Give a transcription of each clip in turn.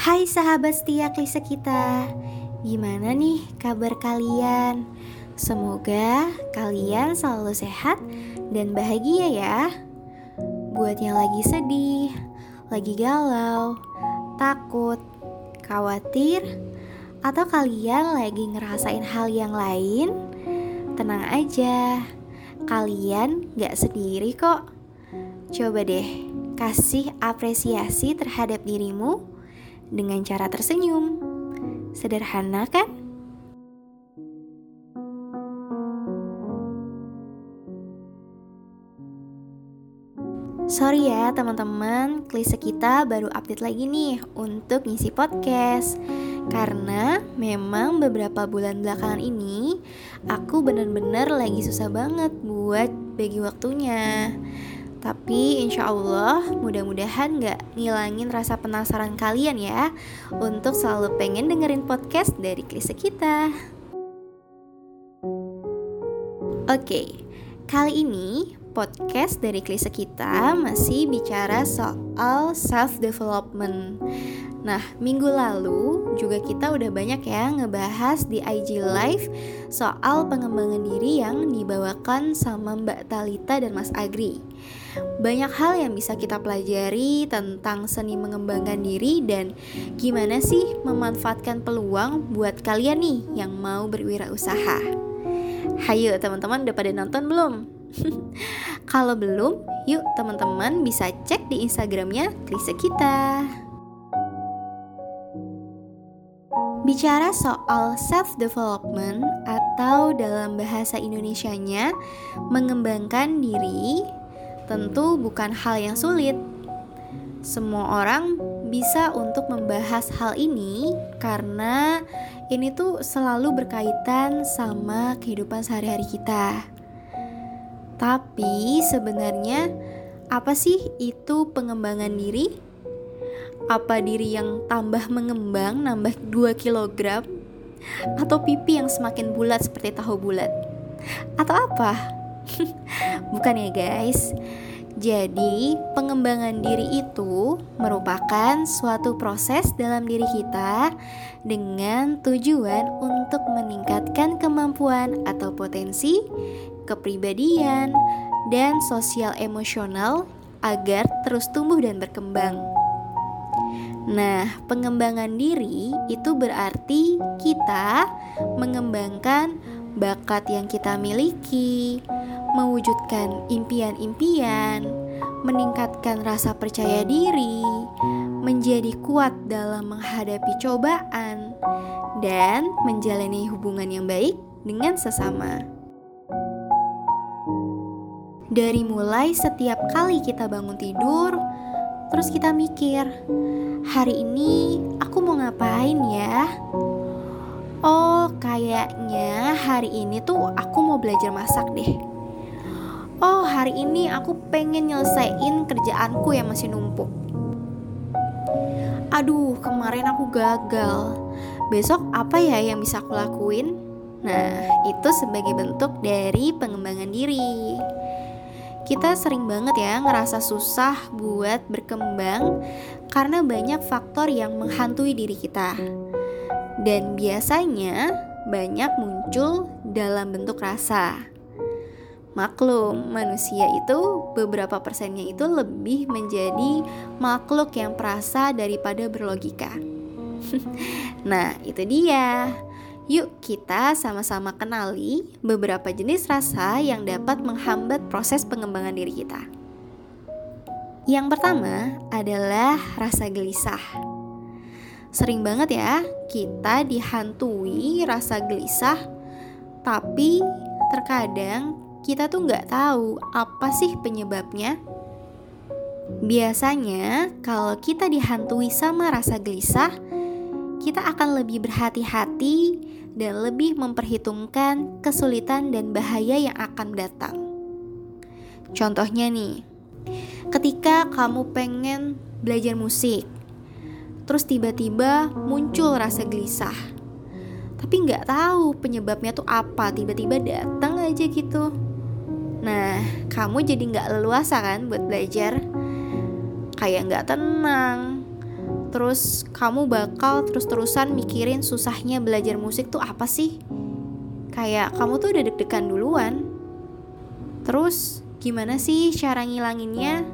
Hai sahabat setia klise kita. Gimana nih kabar kalian? Semoga kalian selalu sehat dan bahagia ya. Buat yang lagi sedih, lagi galau, takut, khawatir Atau kalian lagi ngerasain hal yang lain Tenang aja, kalian gak sendiri kok. Coba deh kasih apresiasi terhadap dirimu dengan cara tersenyum. Sederhana kan? Sorry ya teman-teman, klise kita baru update lagi nih untuk ngisi podcast Karena memang beberapa bulan belakangan ini Aku bener-bener lagi susah banget buat bagi waktunya tapi insya Allah mudah-mudahan gak ngilangin rasa penasaran kalian ya. Untuk selalu pengen dengerin podcast dari klise kita. Oke, kali ini podcast dari klise kita masih bicara soal self-development Nah, minggu lalu juga kita udah banyak ya ngebahas di IG Live soal pengembangan diri yang dibawakan sama Mbak Talita dan Mas Agri. Banyak hal yang bisa kita pelajari tentang seni mengembangkan diri dan gimana sih memanfaatkan peluang buat kalian nih yang mau berwirausaha. Hayo teman-teman udah pada nonton belum? Kalau belum, yuk teman-teman bisa cek di Instagramnya Klise Kita. Bicara soal self-development atau dalam bahasa Indonesianya mengembangkan diri tentu bukan hal yang sulit. Semua orang bisa untuk membahas hal ini karena ini tuh selalu berkaitan sama kehidupan sehari-hari kita. Tapi sebenarnya apa sih itu pengembangan diri? Apa diri yang tambah mengembang nambah 2 kg? Atau pipi yang semakin bulat seperti tahu bulat? Atau apa? Bukan ya guys Jadi pengembangan diri itu merupakan suatu proses dalam diri kita Dengan tujuan untuk meningkatkan kemampuan atau potensi Kepribadian dan sosial emosional agar terus tumbuh dan berkembang. Nah, pengembangan diri itu berarti kita mengembangkan bakat yang kita miliki, mewujudkan impian-impian, meningkatkan rasa percaya diri, menjadi kuat dalam menghadapi cobaan, dan menjalani hubungan yang baik dengan sesama. Dari mulai setiap kali kita bangun tidur, terus kita mikir, hari ini aku mau ngapain ya? Oh, kayaknya hari ini tuh aku mau belajar masak deh. Oh, hari ini aku pengen nyelesain kerjaanku yang masih numpuk. Aduh, kemarin aku gagal. Besok apa ya yang bisa aku lakuin? Nah, itu sebagai bentuk dari pengembangan diri kita sering banget ya ngerasa susah buat berkembang karena banyak faktor yang menghantui diri kita. Dan biasanya banyak muncul dalam bentuk rasa. Maklum, manusia itu beberapa persennya itu lebih menjadi makhluk yang perasa daripada berlogika. nah, itu dia. Yuk kita sama-sama kenali beberapa jenis rasa yang dapat menghambat proses pengembangan diri kita. Yang pertama adalah rasa gelisah. Sering banget ya kita dihantui rasa gelisah, tapi terkadang kita tuh nggak tahu apa sih penyebabnya. Biasanya kalau kita dihantui sama rasa gelisah, kita akan lebih berhati-hati dan lebih memperhitungkan kesulitan dan bahaya yang akan datang. Contohnya nih, ketika kamu pengen belajar musik, terus tiba-tiba muncul rasa gelisah, tapi nggak tahu penyebabnya tuh apa, tiba-tiba datang aja gitu. Nah, kamu jadi nggak leluasa kan buat belajar, kayak nggak tenang, terus kamu bakal terus-terusan mikirin susahnya belajar musik tuh apa sih? Kayak kamu tuh udah deg-degan duluan. Terus gimana sih cara ngilanginnya?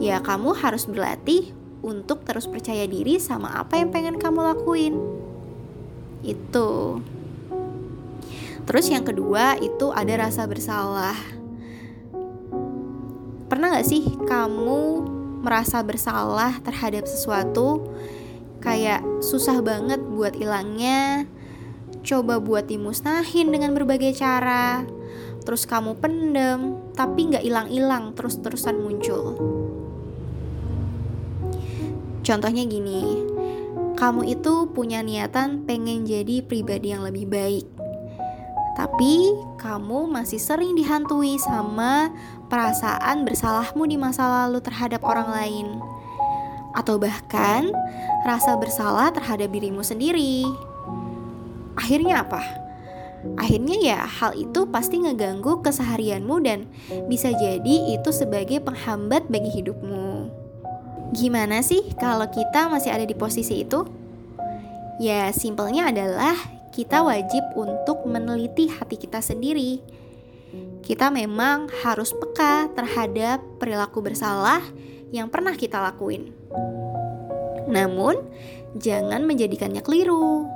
Ya kamu harus berlatih untuk terus percaya diri sama apa yang pengen kamu lakuin. Itu. Terus yang kedua itu ada rasa bersalah. Pernah gak sih kamu merasa bersalah terhadap sesuatu kayak susah banget buat hilangnya coba buat dimusnahin dengan berbagai cara terus kamu pendem tapi nggak hilang-hilang terus-terusan muncul. Contohnya gini kamu itu punya niatan pengen jadi pribadi yang lebih baik tapi kamu masih sering dihantui sama perasaan bersalahmu di masa lalu terhadap orang lain, atau bahkan rasa bersalah terhadap dirimu sendiri. Akhirnya, apa? Akhirnya, ya, hal itu pasti ngeganggu keseharianmu dan bisa jadi itu sebagai penghambat bagi hidupmu. Gimana sih kalau kita masih ada di posisi itu? Ya, simpelnya adalah kita wajib untuk meneliti hati kita sendiri. Kita memang harus peka terhadap perilaku bersalah yang pernah kita lakuin. Namun, jangan menjadikannya keliru,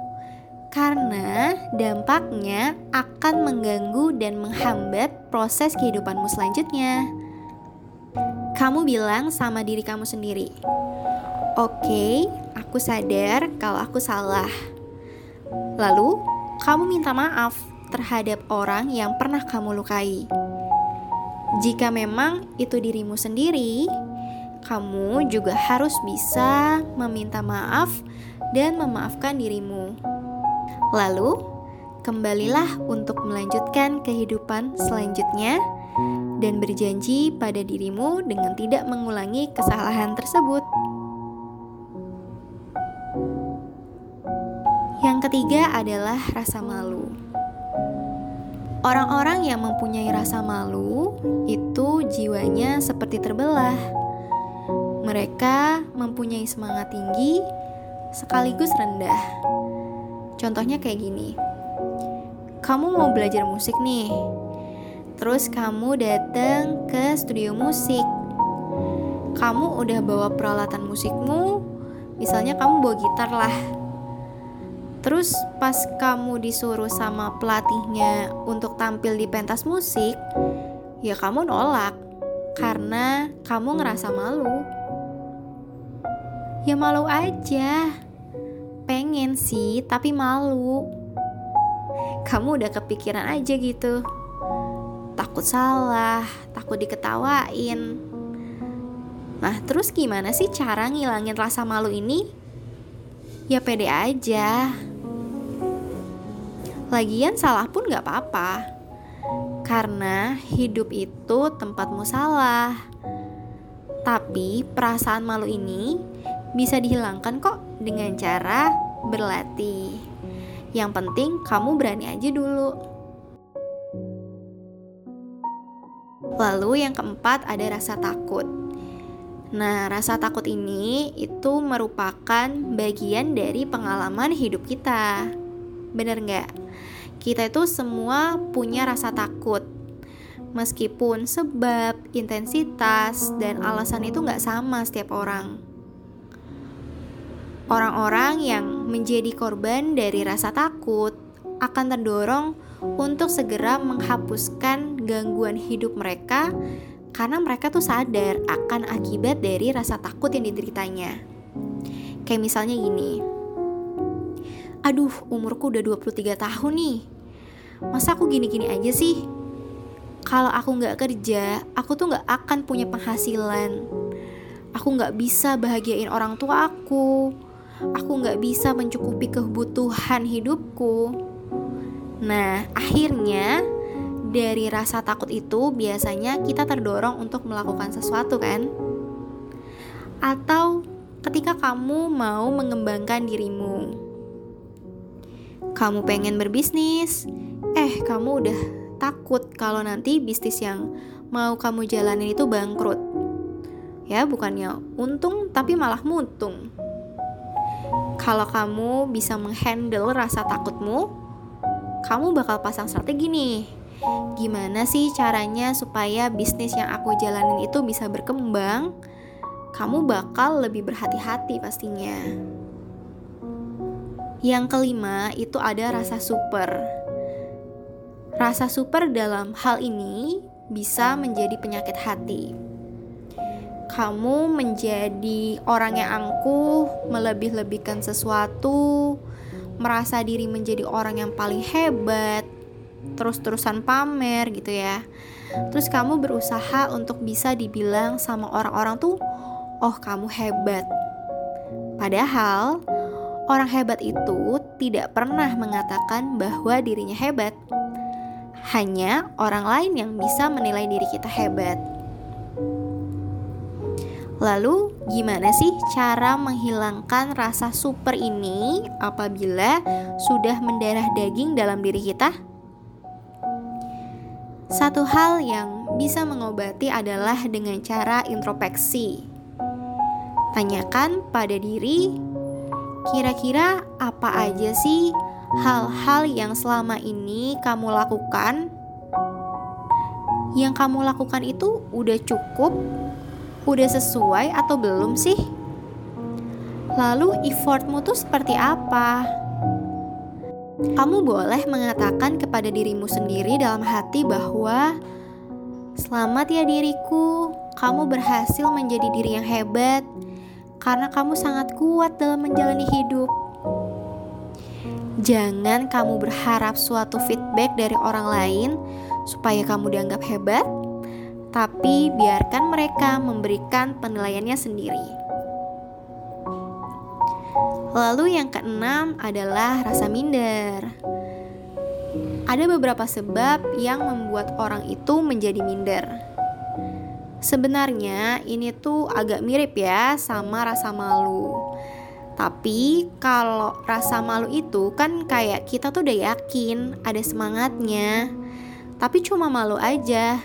karena dampaknya akan mengganggu dan menghambat proses kehidupanmu selanjutnya. Kamu bilang sama diri kamu sendiri, "Oke, aku sadar kalau aku salah." Lalu, kamu minta maaf terhadap orang yang pernah kamu lukai. Jika memang itu dirimu sendiri, kamu juga harus bisa meminta maaf dan memaafkan dirimu. Lalu, kembalilah untuk melanjutkan kehidupan selanjutnya dan berjanji pada dirimu dengan tidak mengulangi kesalahan tersebut. Ketiga adalah rasa malu. Orang-orang yang mempunyai rasa malu itu jiwanya seperti terbelah. Mereka mempunyai semangat tinggi sekaligus rendah. Contohnya kayak gini. Kamu mau belajar musik nih. Terus kamu datang ke studio musik. Kamu udah bawa peralatan musikmu, misalnya kamu bawa gitar lah Terus pas kamu disuruh sama pelatihnya untuk tampil di pentas musik, ya kamu nolak karena kamu ngerasa malu. Ya malu aja. Pengen sih, tapi malu. Kamu udah kepikiran aja gitu. Takut salah, takut diketawain. Nah, terus gimana sih cara ngilangin rasa malu ini? Ya pede aja. Lagian salah pun gak apa-apa. Karena hidup itu tempatmu salah. Tapi perasaan malu ini bisa dihilangkan kok dengan cara berlatih. Yang penting kamu berani aja dulu. Lalu yang keempat ada rasa takut. Nah, rasa takut ini itu merupakan bagian dari pengalaman hidup kita. Bener nggak? Kita itu semua punya rasa takut. Meskipun sebab, intensitas, dan alasan itu nggak sama setiap orang. Orang-orang yang menjadi korban dari rasa takut akan terdorong untuk segera menghapuskan gangguan hidup mereka karena mereka tuh sadar akan akibat dari rasa takut yang dideritanya. Kayak misalnya gini, aduh umurku udah 23 tahun nih. Masa aku gini-gini aja sih? Kalau aku nggak kerja aku tuh nggak akan punya penghasilan. Aku nggak bisa bahagiain orang tua aku. Aku nggak bisa mencukupi kebutuhan hidupku. Nah akhirnya dari rasa takut itu biasanya kita terdorong untuk melakukan sesuatu kan? Atau ketika kamu mau mengembangkan dirimu kamu pengen berbisnis, eh kamu udah takut kalau nanti bisnis yang mau kamu jalanin itu bangkrut. Ya, bukannya untung tapi malah muntung. Kalau kamu bisa menghandle rasa takutmu, kamu bakal pasang strategi nih. Gimana sih caranya supaya bisnis yang aku jalanin itu bisa berkembang? Kamu bakal lebih berhati-hati pastinya. Yang kelima itu ada rasa super. Rasa super dalam hal ini bisa menjadi penyakit hati kamu menjadi orang yang angkuh, melebih-lebihkan sesuatu, merasa diri menjadi orang yang paling hebat, terus-terusan pamer gitu ya. Terus kamu berusaha untuk bisa dibilang sama orang-orang tuh, "Oh, kamu hebat." Padahal orang hebat itu tidak pernah mengatakan bahwa dirinya hebat. Hanya orang lain yang bisa menilai diri kita hebat. Lalu, gimana sih cara menghilangkan rasa super ini apabila sudah mendarah daging dalam diri kita? Satu hal yang bisa mengobati adalah dengan cara introspeksi. Tanyakan pada diri, kira-kira apa aja sih hal-hal yang selama ini kamu lakukan? Yang kamu lakukan itu udah cukup udah sesuai atau belum sih? Lalu effortmu tuh seperti apa? Kamu boleh mengatakan kepada dirimu sendiri dalam hati bahwa Selamat ya diriku, kamu berhasil menjadi diri yang hebat karena kamu sangat kuat dalam menjalani hidup. Jangan kamu berharap suatu feedback dari orang lain supaya kamu dianggap hebat, tapi biarkan mereka memberikan penilaiannya sendiri. Lalu, yang keenam adalah rasa minder. Ada beberapa sebab yang membuat orang itu menjadi minder. Sebenarnya, ini tuh agak mirip ya sama rasa malu. Tapi kalau rasa malu itu kan kayak kita tuh udah yakin ada semangatnya, tapi cuma malu aja.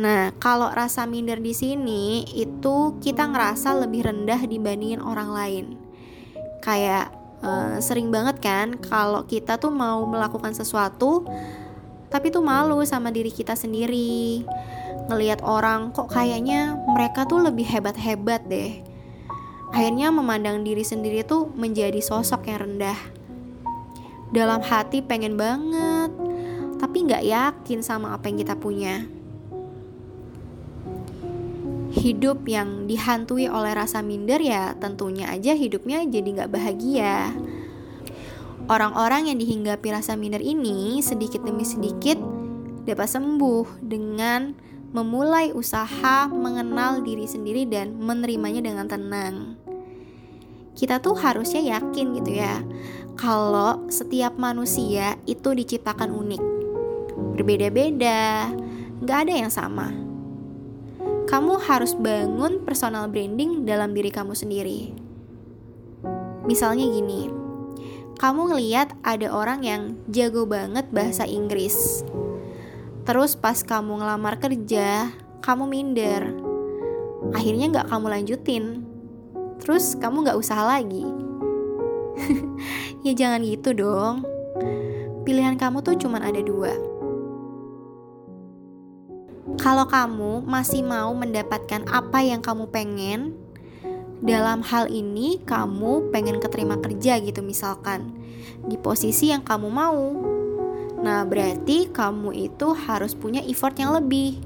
Nah, kalau rasa minder di sini itu kita ngerasa lebih rendah dibandingin orang lain. Kayak uh, sering banget kan kalau kita tuh mau melakukan sesuatu tapi tuh malu sama diri kita sendiri. Ngelihat orang kok kayaknya mereka tuh lebih hebat-hebat deh. Akhirnya memandang diri sendiri tuh menjadi sosok yang rendah. Dalam hati pengen banget, tapi nggak yakin sama apa yang kita punya hidup yang dihantui oleh rasa minder ya tentunya aja hidupnya jadi nggak bahagia. Orang-orang yang dihinggapi rasa minder ini sedikit demi sedikit dapat sembuh dengan memulai usaha mengenal diri sendiri dan menerimanya dengan tenang. Kita tuh harusnya yakin gitu ya, kalau setiap manusia itu diciptakan unik, berbeda-beda, nggak ada yang sama kamu harus bangun personal branding dalam diri kamu sendiri. Misalnya gini, kamu ngeliat ada orang yang jago banget bahasa Inggris. Terus pas kamu ngelamar kerja, kamu minder. Akhirnya gak kamu lanjutin. Terus kamu gak usaha lagi. ya jangan gitu dong. Pilihan kamu tuh cuma ada dua kalau kamu masih mau mendapatkan apa yang kamu pengen, dalam hal ini kamu pengen keterima kerja gitu misalkan di posisi yang kamu mau. Nah, berarti kamu itu harus punya effort yang lebih.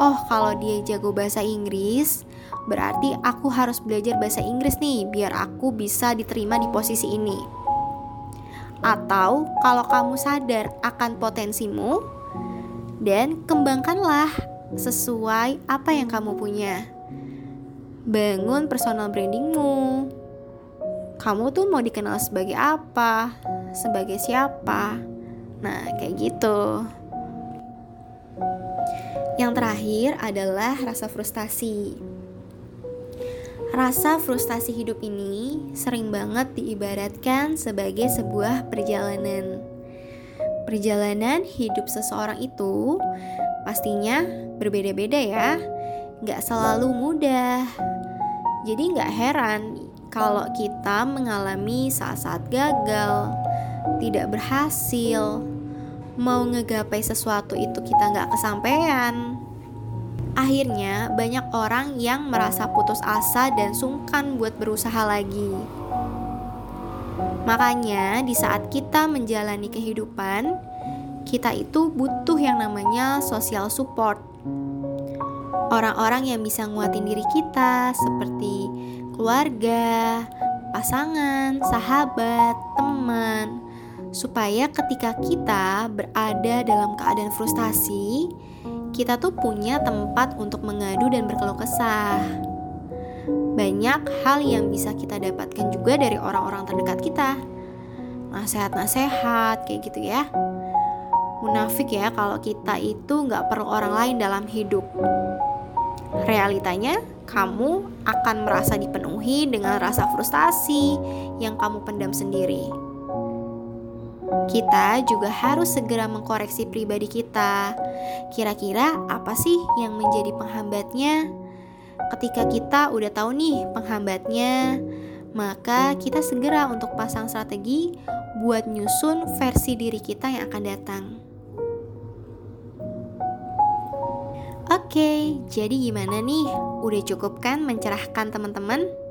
Oh, kalau dia jago bahasa Inggris, berarti aku harus belajar bahasa Inggris nih biar aku bisa diterima di posisi ini. Atau kalau kamu sadar akan potensimu, dan kembangkanlah sesuai apa yang kamu punya. Bangun personal brandingmu. Kamu tuh mau dikenal sebagai apa? Sebagai siapa? Nah, kayak gitu. Yang terakhir adalah rasa frustasi. Rasa frustasi hidup ini sering banget diibaratkan sebagai sebuah perjalanan Perjalanan hidup seseorang itu pastinya berbeda-beda ya, nggak selalu mudah. Jadi nggak heran kalau kita mengalami saat-saat gagal, tidak berhasil, mau ngegapai sesuatu itu kita nggak kesampaian. Akhirnya banyak orang yang merasa putus asa dan sungkan buat berusaha lagi. Makanya di saat kita menjalani kehidupan, kita itu butuh yang namanya social support. Orang-orang yang bisa nguatin diri kita seperti keluarga, pasangan, sahabat, teman, supaya ketika kita berada dalam keadaan frustasi, kita tuh punya tempat untuk mengadu dan berkeluh kesah. Banyak hal yang bisa kita dapatkan juga dari orang-orang terdekat kita. Nasehat-nasehat kayak gitu ya. Munafik ya kalau kita itu nggak perlu orang lain dalam hidup. Realitanya, kamu akan merasa dipenuhi dengan rasa frustasi yang kamu pendam sendiri. Kita juga harus segera mengkoreksi pribadi kita. Kira-kira apa sih yang menjadi penghambatnya? Ketika kita udah tahu nih penghambatnya, maka kita segera untuk pasang strategi buat nyusun versi diri kita yang akan datang. Oke, jadi gimana nih? Udah cukup kan mencerahkan teman-teman?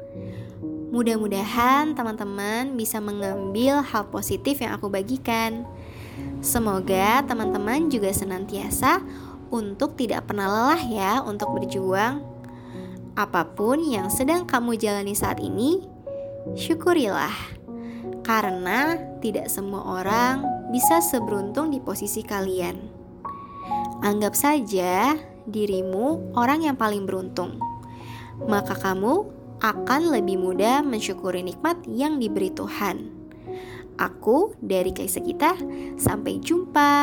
Mudah-mudahan teman-teman bisa mengambil hal positif yang aku bagikan. Semoga teman-teman juga senantiasa untuk tidak pernah lelah ya untuk berjuang. Apa pun yang sedang kamu jalani saat ini, syukurilah. Karena tidak semua orang bisa seberuntung di posisi kalian. Anggap saja dirimu orang yang paling beruntung, maka kamu akan lebih mudah mensyukuri nikmat yang diberi Tuhan. Aku dari Kaisa kita, sampai jumpa.